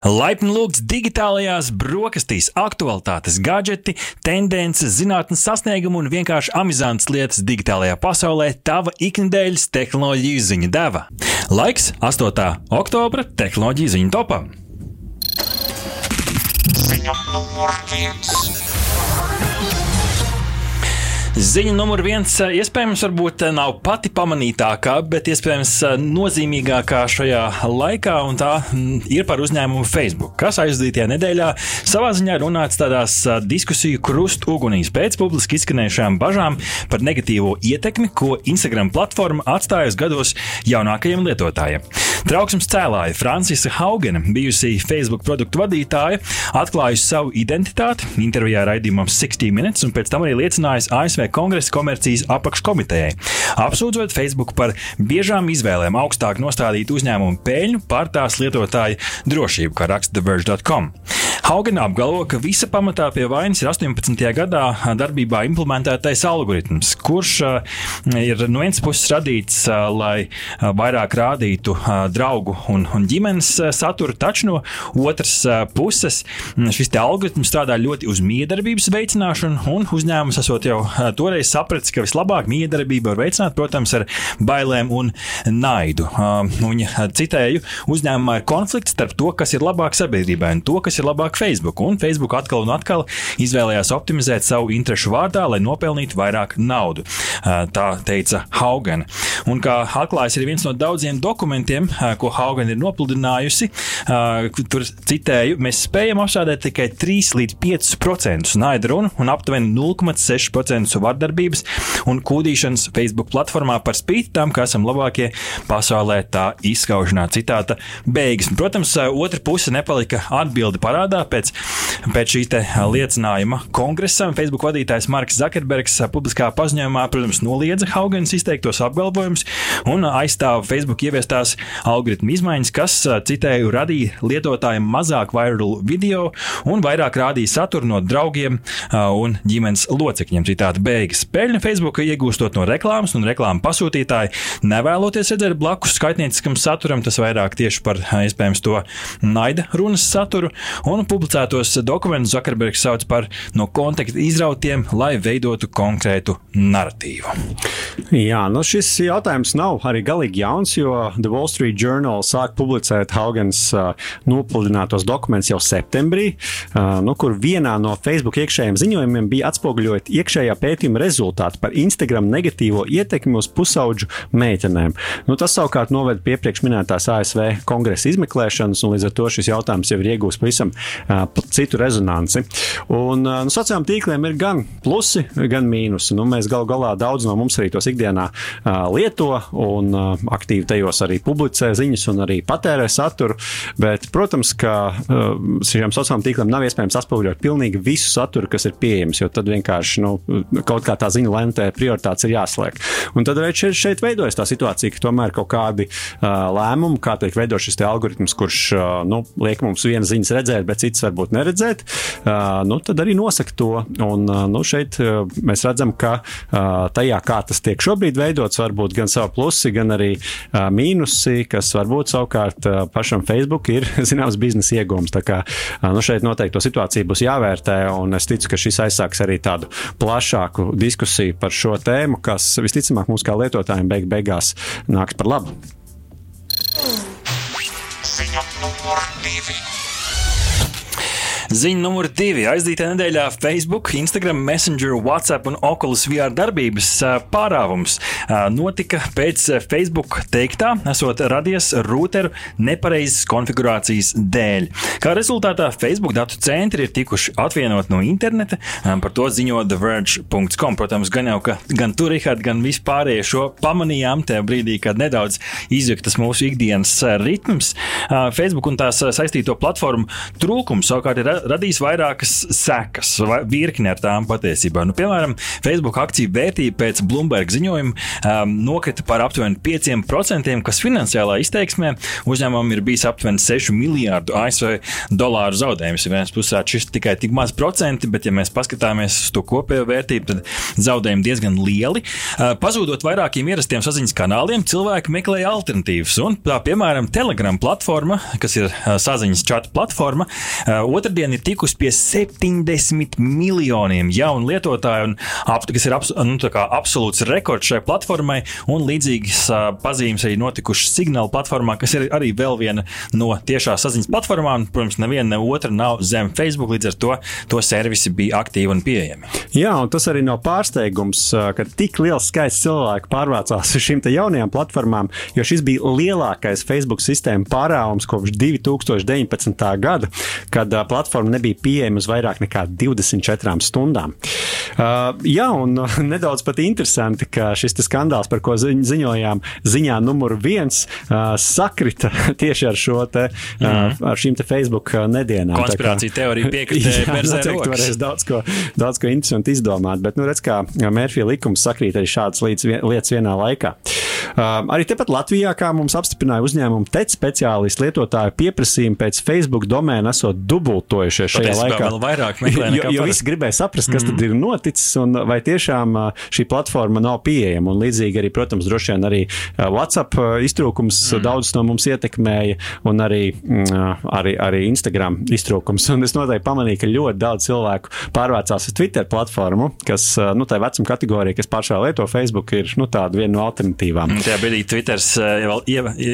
Laipni lūgts digitālajās brokastīs, aktualitātes, gadgeti, tendences, zinātnes sasniegumi un vienkārši amizantas lietas digitālajā pasaulē - tava ikdienas tehnoloģiju ziņa deva. Laiks 8. oktobra tehnoloģiju ziņu topam. Ziņa numur viens. Ziņa numur viens, eh, iespējams, varbūt eh, nav pati pamanītākā, bet iespējams eh, nozīmīgākā šajā laikā, un tā mm, ir par uzņēmumu Facebook, kas aizdītajā nedēļā savā ziņā runāts tādās diskusiju krustugunīs pēc publiski izskanējušām bažām par negatīvo ietekmi, ko Instagram platforma atstājusi gados jaunākajiem lietotājiem. Trauksmes cēlāja Francisa Haugena, bijusī Facebook produktu vadītāja, atklājusi savu identitāti intervijā raidījumam 60 Minutes un pēc tam arī liecinājusi ASV Kongresa komercijas apakškomitejai, apsūdzot Facebook par biežām izvēlēm augstāk nostādīt uzņēmumu peļņu pār tās lietotāju drošību, kā raksta TheVerge.com. Haugena apgalvo, ka visa pamatā pie vainas ir 18. gadā darbībā implementētais algoritms, kurš ir no vienas puses radīts, lai vairāk rādītu draugu un, un ģimenes saturu, taču no otras puses šis algoritms strādā ļoti uz miedarbības veicināšanu, un uzņēmums esot jau toreiz sapratis, ka vislabāk miedarbību var veicināt, protams, ar bailēm un naidu. Viņa citēju, uzņēmumā ir konflikts starp to, kas ir labāk sabiedrībai un to, kas ir labāk Facebook. Un Facebook atkal un atkal izvēlējās optimizēt savu interesu vārdā, lai nopelnītu vairāk naudu. Tā teica Haugen. Un kā atklājas arī viens no daudziem dokumentiem, ko Haugen ir nopludinājusi, tur citēju, mēs spējam apstrādāt tikai 3 līdz 5% naida runu un aptuveni 0,6% vardarbības un kūdīšanas Facebook platformā par spīti tam, ka esam labākie pasaulē tā izskaušanā. Citāta beigas. Protams, otra puse nepalika atbildi parādā pēc, pēc šī liecinājuma kongresam. Facebook vadītājs Marks Zakerbergs publiskā paziņojumā, protams, noliedza Haugens izteiktos apgalvojumus un aizstāva Facebook ieviestās algoritmu izmaiņas, kas, citēju, radīja lietotājiem mazāk viral video un vairāk rādīja saturu no draugiem un ģimenes locekļiem. Citāta beigas. Peļņa Facebook iegūstot no reklāmas, un reklāmas pasūtītāji nevēloties redzēt blakus skaitnieciskam saturam, tas vairāk tieši par iespējams to naida runas saturu, un publicētos dokumentus Zakarbergs sauc par no konteksta izrautiem, lai veidotu konkrētu narratīvu. Jā, nu šis jautājums nav arī galīgi jauns, jo The Wall Street Journal sāk publicēt Haugans uh, nopludinātos dokumentus jau septembrī, uh, nu, kur vienā no Facebook iekšējiem ziņojumiem bija atspoguļot iekšējā pētījuma rezultāti par Instagram negatīvo ietekmi uz pusauģu meitenēm. Nu, tas savukārt noved pie iepriekš minētās ASV kongresa izmeklēšanas, un līdz ar to šis jautājums jau ir iegūst pavisam citu rezonanci. Un nu, sociālajiem tīkliem ir gan plusi, gan mīnusi. Nu, mēs gal galā daudz no mums arī tos ikdienā lieto un aktīvi tajos arī publicē ziņas un arī patērē saturu. Bet, protams, ka šiem sociālajiem tīkliem nav iespējams atspoguļot pilnīgi visu saturu, kas ir pieejams, jo tad vienkārši nu, kaut kā tā ziņa lentē prioritātes ir jāsliek. Un tad arī šeit, šeit veidojas tā situācija, ka tomēr kaut kādi uh, lēmumi, kā tiek veidots šis algoritms, kurš uh, nu, liek mums vienas ziņas redzēt, bet citas varbūt neredzēt, nu, tad arī nosaka to. Un, nu, šeit mēs redzam, ka tajā, kā tas tiek šobrīd veidots, var būt gan savi plusi, gan arī mīnusi, kas varbūt savukārt pašam Facebook ir zināms biznesa iegūms. Tā kā nu, šeit noteikti to situāciju būs jāvērtē, un es ticu, ka šis aizsāks arī tādu plašāku diskusiju par šo tēmu, kas visticamāk mums kā lietotājiem beig beigās nāks par labu. Ziņa numur divi. Ziņa numur divi. Aizdītā nedēļā Facebook, Instagram, Messenger, WhatsApp un Oculus VR darbības pārāvums notika pēc Facebook teiktā, esot radies routeru nepareizas konfigurācijas dēļ. Kā rezultātā Facebook datu centri ir tikuši atvienot no interneta, par to ziņo TheVerge.com. Protams, gan jau, ka gan tur, Rihard, gan vispārējie šo pamanījām tajā brīdī, kad nedaudz izjuktas mūsu ikdienas ritms. Facebook un tās saistīto platformu trūkums savukārt ir radīs vairākas sekas, vai virkni ar tām patiesībā. Nu, piemēram, Facebook akciju vērtība pēc Bloomberg ziņojuma um, nokrita par aptuveni 5%, kas finansiālā izteiksmē uzņēmumam ir bijis aptuveni 6 miljārdu ASV dolāru zaudējums. Vienas pusē šis tikai tik maz procenti, bet, ja mēs paskatāmies uz to kopējo vērtību, tad zaudējumi diezgan lieli. Uh, pazūdot vairākiem ierastiem saziņas kanāliem, cilvēki meklēja alternatīvas. Un, tā, piemēram, Telegram platforma, kas ir uh, saziņas čata platforma, uh, otrdien ir tikusi pie 70 miljoniem jaunu lietotāju, kas ir abs, nu, absolūts rekords šai platformai. Un līdzīgas pazīmes arī notikušas Signāla platformā, kas ir arī vēl viena no tiešā saziņas platformām. Protams, neviena ne otra nav zem Facebook, līdz ar to to servisi bija aktīvi un pieejami. Jā, un tas arī nav pārsteigums, ka tik liels skaits cilvēku pārvācās uz šīm jaunajām platformām, jo šis bija lielākais Facebook sistēmu pārāvums kopš 2019. gada, kad platforma nebija pieejama uz vairāk nekā 24 stundām. Uh, jā, un nedaudz pat interesanti, ka šis skandāls, par ko ziņojām, ziņā numur viens, uh, sakrita tieši ar šo te, mm uh, ar šīm te Facebook nedienām. Konspirācija teorija piekritē, noteikti varēs daudz ko, daudz ko interesantu izdomāt, bet, nu, redz, kā Mērfija likums sakrīt arī šādas lietas vienā laikā. Uh, arī tepat Latvijā, kā mums apstiprināja uzņēmumu TEC speciālisti, lietotāju pieprasījumi pēc Facebook domēna esot dubultojušies šajā Patiesībā laikā. Vēl vairāk meklē, jo, jo visi gribēja saprast, kas mm. tad ir noticis un vai tiešām šī platforma nav pieejama. Un līdzīgi arī, protams, droši vien arī WhatsApp iztrūkums mm. daudzus no mums ietekmēja un arī, arī, arī Instagram iztrūkums. Un es noteikti pamanīju, ka ļoti daudz cilvēku pārvācās uz Twitter platformu, kas, nu, tā vecuma kategorija, kas pašā lieto Facebook, ir, nu, tāda viena no alternatīvām. Tajā brīdī Twitters vēl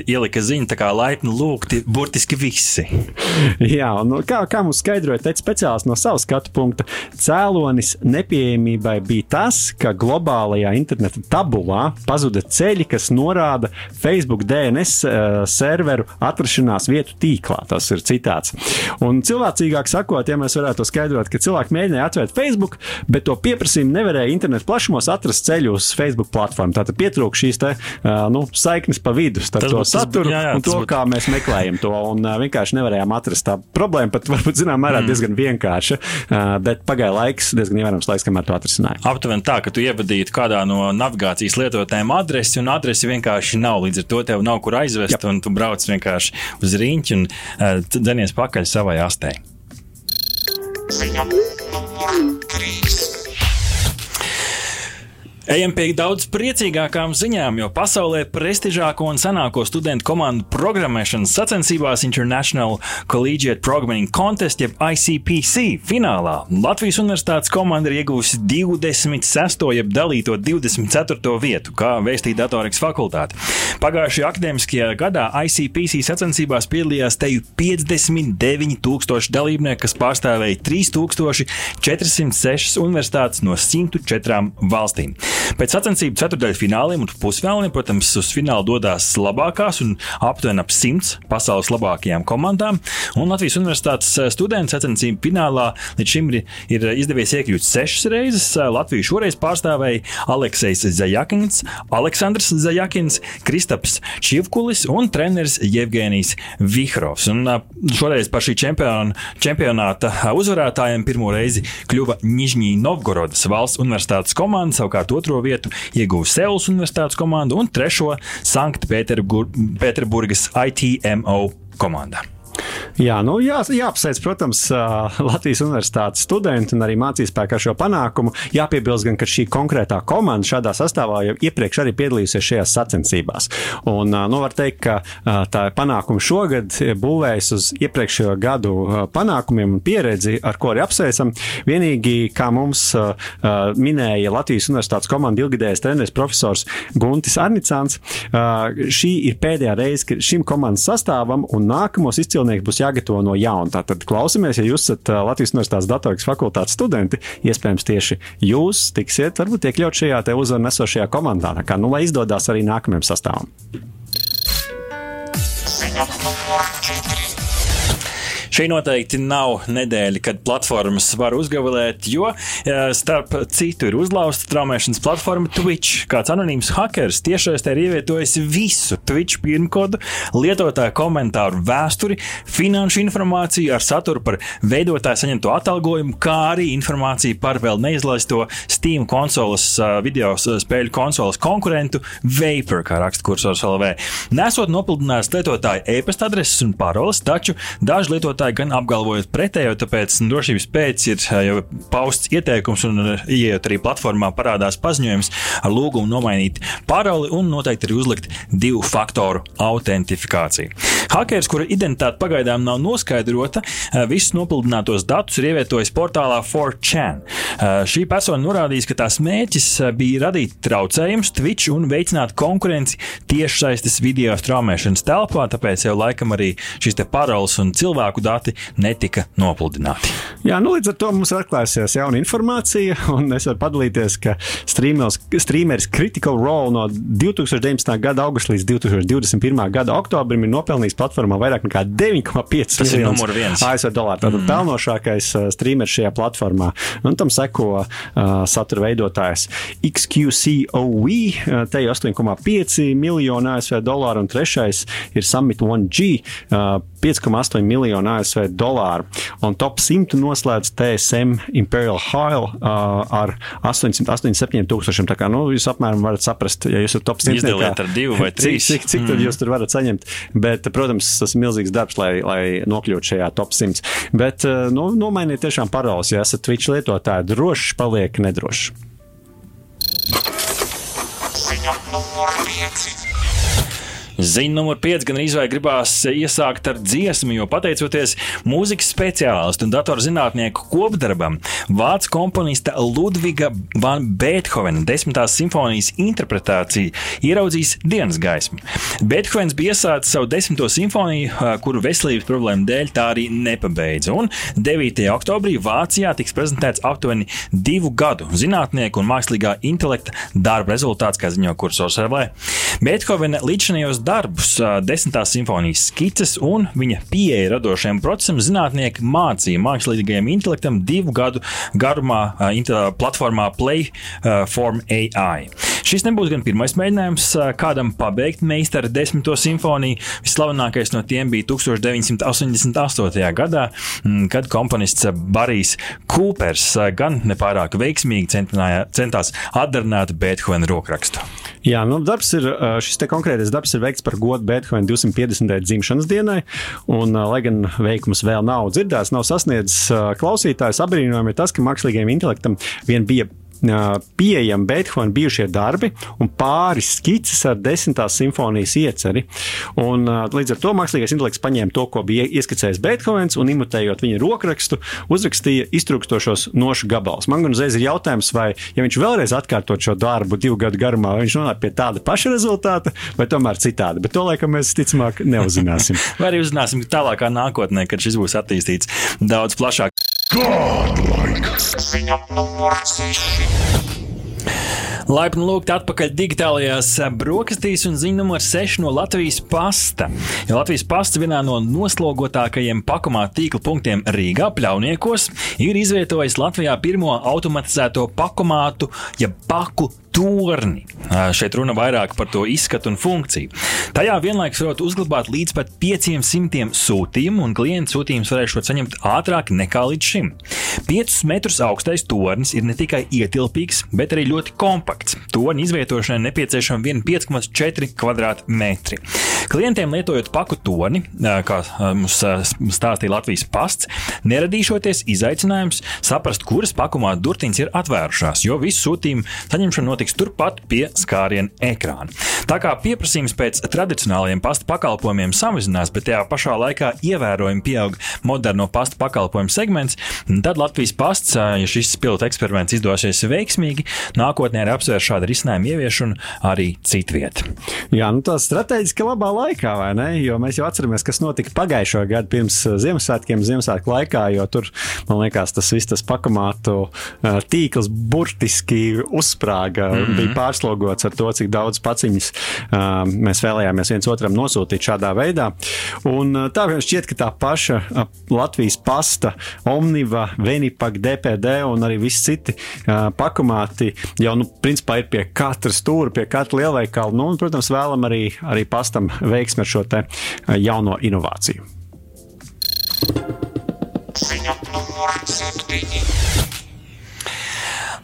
ielika ziņu, tā kā laipni lūgti burtiski visi. Jā, un nu, kā, kā mums skaidroja teikt speciālists no savas skatu punkta, cēlonis nepieejamībai bija tas, ka globālajā interneta tabulā pazuda ceļi, kas norāda Facebook DNS uh, serveru atrašanās vietu tīklā. Tas ir citāts. Un cilvēcīgāk sakot, ja mēs varētu skaidrot, ka cilvēki mēģināja atvērt Facebook, bet to pieprasījumu nevarēja internetu plašumos atrast ceļu uz Facebook platformu. Tātad pietrūka šīs nu, saiknes pa vidu starp to saturu jā, jā, un to, būt... kā mēs meklējam to. Un vienkārši nevarējām atrast tā problēma, pat varbūt zināmā mērā mm. diezgan vienkārša, bet pagāja laiks, diezgan ievērojams laiks, kamēr to atrisināja. Aptuveni tā, ka tu ievadītu kādā no navigācijas lietotājiem adresi, un adresi vienkārši nav. Līdz ar to tev nav kur aizvest, Jop. un tu brauc vienkārši uz rīņķi un uh, dzenies pakaļ savai astē. Ziņa. Krīs. Ejam pie daudz priecīgākām ziņām, jo pasaulē prestižāko un senāko studentu komandu programmēšanas sacensībās International Collegiate Programming Contest, jeb ICPC finālā Latvijas Universitātes komanda ir iegūsi 26. jeb dalīto 24. vietu, kā vēstīja datorikas fakultāte. Pagājušajā akadēmiskajā gadā ICPC sacensībās piedalījās teju 59,000 dalībnieku, kas pārstāvēja 3406 universitātes no 104 valstīm. Pēc sacensību ceturdaļu fināliem un pusfināliem, protams, uz finālu dodas labākās un aptuveni ap simts pasaules labākajām komandām. Un Latvijas Universitātes eh, studenti sacensību finālā līdz šim ir, ir izdevies iekļūt sešas reizes. Eh, Latviju šoreiz pārstāvēja Aleksis Zajakins, Aleksandrs Zajakins, Kristaps Čivkulis un treneris Jevgenijs Vihrovs. Un eh, šoreiz par šī čempiona, čempionāta uzvarētājiem pirmo reizi kļuva Nižņī Novgorodas valsts universitātes komanda, savukārt otru otro vietu ieguva Seulas Universitātes komanda un trešo Sanktpēterburgas ITMO komanda. Jā, nu, jā, jāapsveic, protams, Latvijas universitātes studenti un arī mācīspēki ar šo panākumu. Jāpiebilst, gan, ka šī konkrētā komanda šādā sastāvā jau iepriekš arī piedalījusies šajās sacensībās. Un, nu, var teikt, ka tā panākuma šogad būvējas uz iepriekšējo gadu panākumiem un pieredzi, ar ko arī apsveicam. Vienīgi, kā mums minēja Latvijas universitātes komanda ilgadējais treneris profesors Guntis Arnicāns, šī ir pēdējā reize, kad šim komandas sastāvam un nākamos izcilnieki būs jāgatavo no jauna. Tātad klausamies, ja jūs esat Latvijas Universitātes datorikas fakultātes studenti, iespējams tieši jūs tiksiet varbūt iekļaut šajā te uzvaru nesošajā komandā. Tā kā, nu, lai izdodas arī nākamajam sastāvam. Šī noteikti nav nedēļa, kad platformas var uzgavilēt, jo starp citu ir uzlauzta traumēšanas platforma Twitch. Kāds anonīms hackers tiešsaistē ir ievietojis visu Twitch pirmkodu, lietotāju komentāru vēsturi, finanšu informāciju ar saturu par veidotāju saņemto atalgojumu, kā arī informāciju par vēl neizlaisto Steam konsoles, video spēļu konsoles konkurentu Vapor, kā raksta kursors LV. Nesot nopludinājis lietotāju e-pasta adreses un paroles, taču daži lietotāji gan apgalvojot pretējo, tāpēc drošības pēc ir jau pausts ieteikums un ieejot arī platformā parādās paziņojums ar lūgumu nomainīt paroli un noteikti arī uzlikt divu faktoru autentifikāciju. Hakeris, kura identitāte pagaidām nav noskaidrota, visus nopludinātos datus ir ievietojis portālā 4chan. Šī persona norādījis, ka tās mērķis bija radīt traucējumus Twitch un veicināt konkurenci tiešsaistes video straumēšanas telpā, tāpēc jau laikam arī šīs paroles un cilvēku dati netika nopludināti. Jā, nu līdz ar to mums ir atklājusies jauna informācija, un es varu padalīties, ka streameris Critical Role no 2019. gada augusta līdz 2021. gada oktobrim ir nopelnījis platformā vairāk nekā 9,5 miljonus ASV dolāru. Tātad mm. pelnošākais uh, streamers šajā platformā. Un tam seko uh, satura veidotājs XQCOE, uh, te ir 8,5 miljonu ASV dolāru, un trešais ir Summit 1G. Uh, 5,8 miljonu ASV dolāru. Un top 100 noslēdz TSM Imperial Hile uh, ar 887 tūkstošiem. Tā kā nu, jūs apmēram varat saprast, ja jūs esat top 100. Izdaliet ar divu vai trīs. Cik, cik, cik mm. tad jūs tur varat saņemt. Bet, protams, tas ir milzīgs darbs, lai, lai nokļūtu šajā top 100. Bet nu, nomainiet tiešām paroles, ja esat Twitch lietotāji. Drošs paliek nedrošs. Ziņa numur 5. Ziņa numur 5 gan arī gribās iesākt ar dziesmu, jo pateicoties mūzikas speciālistu un datorzinātnieku kopdarbam, vācu komponista Ludviga van Beethovena desmitās simfonijas interpretācija ieraudzīs dienas gaismu. Beethovens bija iesācis savu desmito simfoniju, kuru veselības problēmu dēļ tā arī nepabeidza. Un 9. oktobrī Vācijā tiks prezentēts aptuveni divu gadu zinātnieku un mākslīgā intelekta darba rezultāts, kā ziņo kursors RV. Beethovena līdzinājos darbus, desmitās simfonijas skices un viņa pieeja radošajam procesam zinātnieki mācīja mākslīgajam intelektam divu gadu garumā platformā Playform AI. Šis nebūs gan pirmais mēģinājums kādam pabeigt meistara desmito simfoniju. Vislavenākais no tiem bija 1988. gadā, kad komponists Barijs Kūpers gan nepārāk veiksmīgi centās atdarināt Beethovena rokrakstu. Jā, nu, darbs ir, šis konkrētais darbs ir veikts par godu Beethovena 250. dzimšanas dienai, un, lai gan veikums vēl nav dzirdēts, nav sasniedzis klausītājs, apbrīnojami ir tas, ka mākslīgajam intelektam vien bija pieejami Beethovena bijušie darbi un pāris skices ar desmitās simfonijas ieceri. Un, līdz ar to mākslīgais intelekts paņēma to, ko bija ieskicējis Beethovens, un imitējot viņa rokrakstu, uzrakstīja iztrukstošos nošu gabalus. Man gan uzreiz ir jautājums, vai ja viņš vēlreiz atkārtot šo darbu divu gadu garumā, vai viņš nonāk pie tāda paša rezultāta, vai tomēr citādi. Bet to laikam mēs ticamāk neuzzināsim. vai arī uzzināsim tālākā nākotnē, kad šis būs attīstīts daudz plašāk. Godlike! Ziņa numur 6. Laipni lūgt atpakaļ digitālajās brokastīs un ziņu numur 6 no Latvijas pasta. Ja Latvijas pasta vienā no noslogotākajiem pakomā tīkla punktiem Rīgā, Pļauniekos, ir izvietojis Latvijā pirmo automatizēto pakomātu, ja paku torni. Šeit runa vairāk par to izskatu un funkciju. Tajā vienlaikus varot uzglabāt līdz pat 500 sūtījumu, un klienta sūtījums varēs saņemt ātrāk nekā līdz šim. 5 metrus augstais tornis ir ne tikai ietilpīgs, bet arī ļoti kompakts. Torņa izvietošanai nepieciešama 5,4 km2. Klientiem lietojot paku torni, kā mums stāstīja Latvijas pasts, neradīšoties izaicinājums saprast, kuras pakumā durtiņas ir atvērušās, jo visu sūtījumu saņemšana notiks turpat pie skāriena ekrāna. Tā kā pieprasījums pēc tradicionālajiem pasta pakalpojumiem samazinās, bet tajā pašā laikā ievērojami pieaug moderno pasta pakalpojumu segments, tad Latvijas pasts, ja šis pilota eksperiments izdosies veiksmīgi, nākotnē ir apsvērts šādu risinājumu ieviešanu arī citviet. Jā, nu tas strateģiski labā laikā, vai ne? Jo mēs jau atceramies, kas notika pagājušo gadu pirms Ziemassvētkiem, Ziemassvētku laikā, jo tur, man liekas, tas viss tas pakamātu tīkls burtiski uzsprāga mm -hmm. bija pārslogots ar to, cik daudz paciņas uh, mēs vēlējāmies viens otram nosūtīt šādā veidā. Un, uh, tā šķiet, ka tā paša uh, Latvijas pasta, Omniva, Venipak, DPD un arī visi citi uh, pakumāti jau, nu, principā ir pie katra stūra, pie katra lielveikala. Nu, un, protams, vēlam arī, arī pastam veiksmi ar šo te jauno inovāciju. Ziņa numur 7.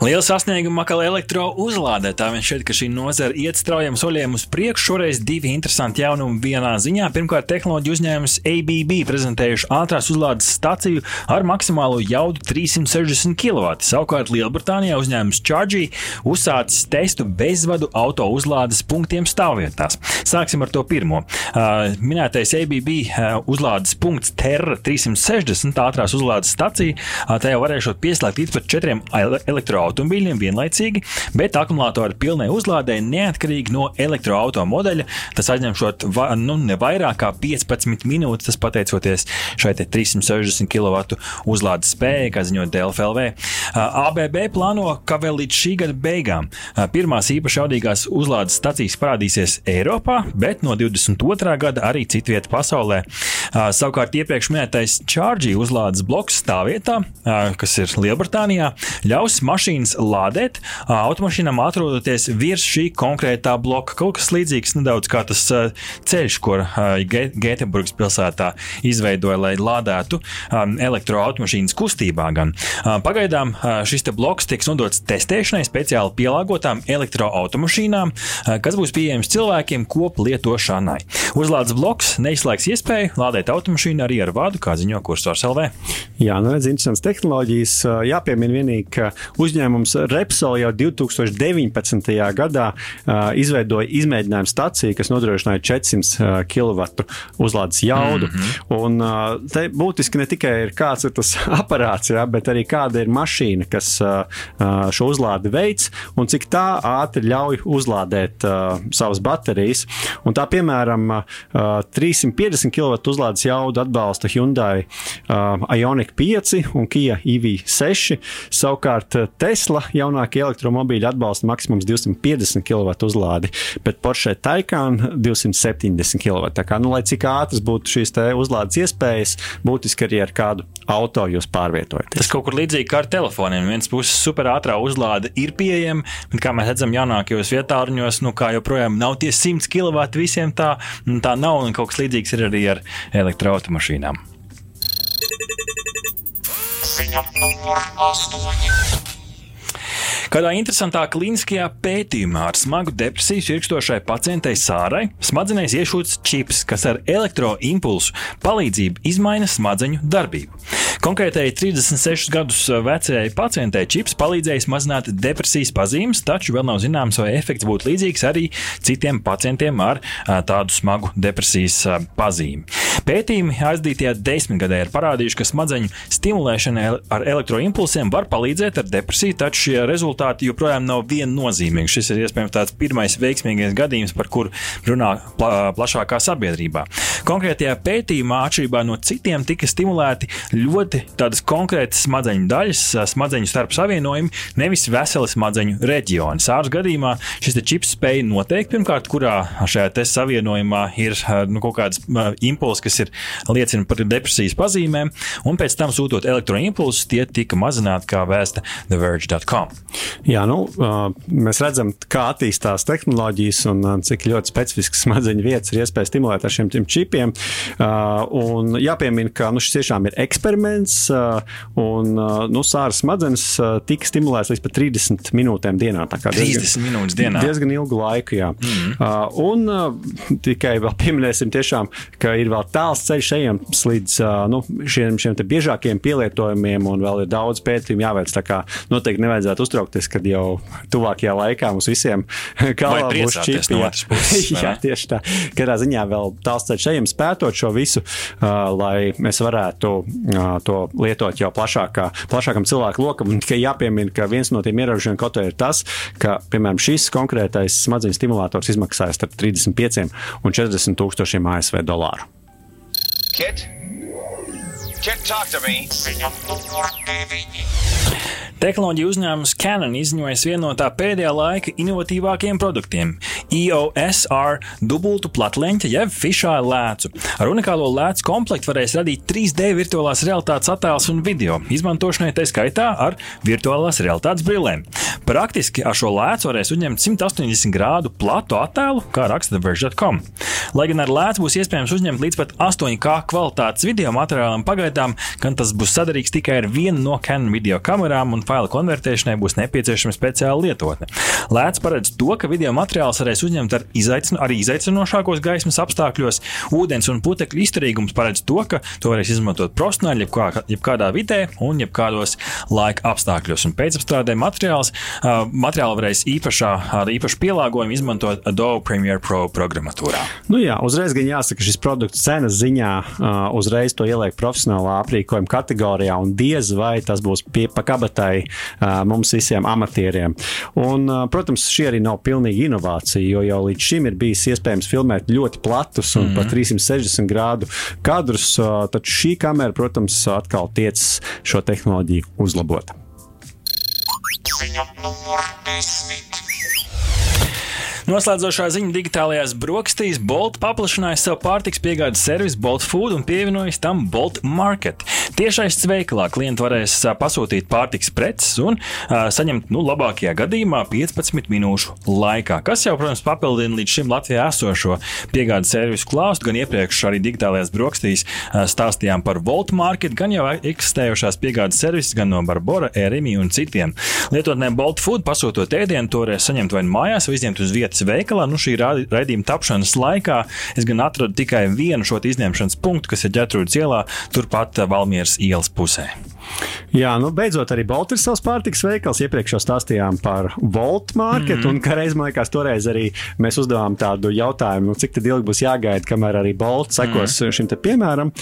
Liela sasnieguma Makala elektro uzlādē. Tā viņš šķiet, ka šī nozara iet straujiem soļiem uz priekšu. Šoreiz divi interesanti jaunumi vienā ziņā. Pirmkārt, tehnoloģiju uzņēmums ABB prezentējuši ātrās uzlādes staciju ar maksimālo jaudu 360 kW. Savukārt Lielbritānijā uzņēmums Chargy uzsācis testu bezvadu auto uzlādes punktiem stāvvietās. Sāksim ar to pirmo. Uh, minētais ABB uh, uzlādes punkts Terra 360 ātrās uzlādes stacija. Uh, tajā varēšot pieslēgt līdz pat četriem elektroautoriem automobīļiem vienlaicīgi, bet akumulātori pilnai uzlādē neatkarīgi no elektroautorāta modeļa. Tas aizņemšot va, nu, ne vairāk kā 15 minūtes, tas pateicoties šai 360 kW uzlādes spējai, kā ziņo DLFLV. ABB plāno, ka vēl līdz šī gada beigām pirmās īpaši jaudīgās uzlādes stacijas parādīsies Eiropā, bet no 22. gada arī citvietā pasaulē. Savukārt iepriekš minētais Chargy uzlādes bloks stāvvietā, kas ir Lielbritānijā, ļaus mašīnu mašīnas lādēt automašīnām, atrodoties virs šī konkrētā bloka. Kaut kas līdzīgs nedaudz kā tas ceļš, ko Gēteburgas pilsētā izveidoja, lai lādētu elektroautomašīnas kustībā. Gan. Pagaidām šis bloks tiks nodots testēšanai speciāli pielāgotām elektroautomašīnām, kas būs pieejams cilvēkiem koplietošanai. Uzlādes bloks neizslēgs iespēju lādēt automašīnu arī ar vadu, kā ziņo kursors LV. Jā, nu redz, interesants tehnoloģijas. Jāpiemina vienīgi, ka uzņēmums uzņēmums Repsol jau 2019. gadā izveidoja izmēģinājumu staciju, kas nodrošināja 400 kW uzlādes jaudu. Mm -hmm. Un te būtiski ne tikai ir kāds ir tas aparāts, jā, bet arī kāda ir mašīna, kas šo uzlādi veids un cik tā ātri ļauj uzlādēt savas baterijas. Un tā piemēram, uh, 350 kW uzlādes jaudu atbalsta Hyundai Ioniq 5 un Kia EV6. Savukārt Tesla jaunākie elektromobīļi atbalsta maksimums 250 kW uzlādi, bet Porsche Taycan 270 kW. Tā kā, nu, lai cik ātras būtu šīs uzlādes iespējas, būtiski arī ar kādu auto jūs pārvietojaties. Tas kaut kur līdzīgi kā ar telefoniem. Viens puses super ātrā uzlāde ir pieejama, bet kā mēs redzam, jaunākajos vietāruņos, nu kā joprojām nav tie 100 kW visiem tā, tā nav, un kaut kas līdzīgs ir arī ar elektroautomašīnām. Ziņa numur 8. Kādā interesantā klīniskajā pētījumā ar smagu depresiju sirkstošai pacientei Sārai smadzenēs iešūts čips, kas ar elektroimpulsu palīdzību izmaina smadzeņu darbību. Konkrētai 36 gadus vecajai pacientei čips palīdzējis mazināt depresijas pazīmes, taču vēl nav zināms, vai efekts būtu līdzīgs arī citiem pacientiem ar tādu smagu depresijas pazīmi. Pētījumi aizdītajā desmitgadē ir parādījuši, ka smadzeņu stimulēšana ar elektroimpulsiem var palīdzēt ar depresiju, taču šie rezultāti joprojām nav viennozīmīgi. Šis ir iespējams tāds pirmais veiksmīgais gadījums, par kuru runā pla plašākā sabiedrībā. Konkrētajā pētījumā, atšķirībā no citiem, tika stimulēti ļoti tādas konkrētas smadzeņu daļas, smadzeņu starp savienojumi, nevis veseli smadzeņu reģioni. Sārs gadījumā šis čips spēja noteikt, pirmkārt, kurā šajā savienojumā ir nu, kaut kāds impulss, kas ir liecina par depresijas pazīmēm, un pēc tam sūtot elektroimpulsus, tie tika mazināti, kā vēsta TheVerge.com. Jā, nu, mēs redzam, kā attīstās tehnoloģijas un cik ļoti specifiskas smadzeņu vietas ir iespēja stimulēt ar šiem čipiem. Un jāpiemina, ka nu, šis tiešām ir eksperiments, un nu, sāras smadzenes tika stimulēts līdz pat 30 minūtēm dienā. 30 diezgan, minūtes dienā. Diezgan ilgu laiku, jā. Mm -hmm. Un tikai vēl pieminēsim tiešām, ka ir vēl tāls ceļš ejams līdz nu, šiem, šiem biežākiem pielietojumiem, un vēl ir daudz pētījumu jāveic. Tā kā noteikti nevajadzētu uztraukties, kad jau tuvākajā laikā mums visiem galvā būs čipi. Jā. jā, tieši tā. Katrā ziņā vēl tāls ceļš ejams pētot šo visu, uh, lai mēs varētu uh, to lietot jau plašākā, plašākam cilvēku lokam. Un tikai jāpiemina, ka viens no tiem ierobežojumiem kaut kā ir tas, ka, piemēram, šis konkrētais smadzeņu stimulators izmaksājas starp 35 un 40 tūkstošiem ASV dolāru. Kit? Kit, talk to me. Tehnoloģija uzņēmums Canon izņojas vienu no tā pēdējā laika inovatīvākajiem produktiem - EOS R dubultu platleņķa jeb fišālu lēcu. Ar unikālo lēcu komplektu varēs radīt 3D virtuālās realitātes attēlus un video, izmantošanai tā skaitā ar virtuālās realitātes brillēm. Praktiski ar šo lēcu varēs uzņemt 180 grādu platu attēlu, kā raksta Verge.com. Lai gan ar lēcu būs iespējams uzņemt līdz pat 8K kvalitātes video materiālam, pagaidām gan tas būs sadarīgs tikai ar vienu no Canon video kamerām un failu konvertēšanai būs nepieciešama speciāla lietotne. Lēts paredz to, ka video materiāls varēs uzņemt ar izaicin arī izaicinošākos gaismas apstākļos. Ūdens un putekļu izturīgums paredz to, ka to varēs izmantot profesionāli jebkā, jebkādā vidē un jebkādos laika apstākļos. Un pēcapstrādē materiāls, uh, materiālu varēs īpašā, ar īpašu pielāgojumu izmantot Adobe Premiere Pro programmatūrā. Nu jā, uzreiz gan jāsaka, šis produkts cenas ziņā uh, uzreiz to ieliek profesionālā aprīkojuma kategorijā, un diez vai tas būs pie pa kabatai mums visiem amatieriem. Un, protams, šī arī nav pilnīga inovācija, jo jau līdz šim ir bijis iespējams filmēt ļoti platus un mm -hmm. pat 360 grādu kadrus, taču šī kamera, protams, atkal tiec šo tehnoloģiju uzlabot. Ziņa numur desmit. Noslēdzošā ziņa digitālajās brokastīs Bolt paplašināja savu pārtiks piegādes servisu Bolt Food un pievienojas tam Bolt Market. Tiešais veikalā klienti varēs pasūtīt pārtiks preces un uh, saņemt, nu, labākajā gadījumā 15 minūšu laikā, kas jau, protams, papildina līdz šim Latvijā esošo piegādes servisu klāstu. Gan iepriekš arī digitālajās brokastīs uh, stāstījām par Bolt Market, gan jau eksistējošās piegādes servisus, gan no Barbora, Erimi un citiem. Lietotnēm Bolt Food pasūtot ēdienu, to varēs saņemt vai nu mājās, vai izņemt uz vietas vietas veikalā. Nu, šī raidījuma tapšanas laikā es gan atradu tikai vienu šo izņemšanas punktu, kas ir ģetrūdas ielā, turpat Valmieras ielas pusē. Jā, nu beidzot arī Bolts ir savs pārtiks veikals. Iepriekš jau stāstījām par Volt marketu, mm un kādreiz, man liekas, toreiz arī mēs uzdevām tādu jautājumu, nu, cik ilgi būs jāgaida, kamēr arī Bolts sekos mm šim piemēram.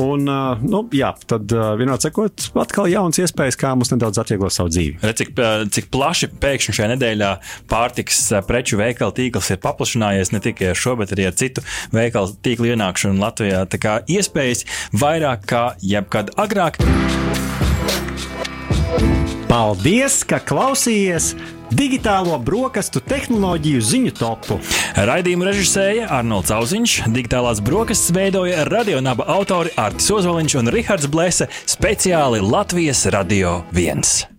Un, nu, jā, tad vienot sakot, atkal jauns iespējas, kā mums nedaudz atvieglot savu dzīvi. Redz, cik, cik plaši pēkšņi šajā nedēļā pārtiks preču veikalu tīkls ir paplašinājies ne tikai ar šo, bet arī ar citu veikalu tīklu ienākšanu Latvijā. Tā kā iespējas vairāk kā jebkad agrāk. Paldies, ka klausījāties! Digitālo brokastu tehnoloģiju ziņu topu. Raidījumu režisēja Arnolds Zauziņš, digitālās brokastis veidoja radionāba autori Artis Ozoliņš un Rihards Blēse speciāli Latvijas Radio 1.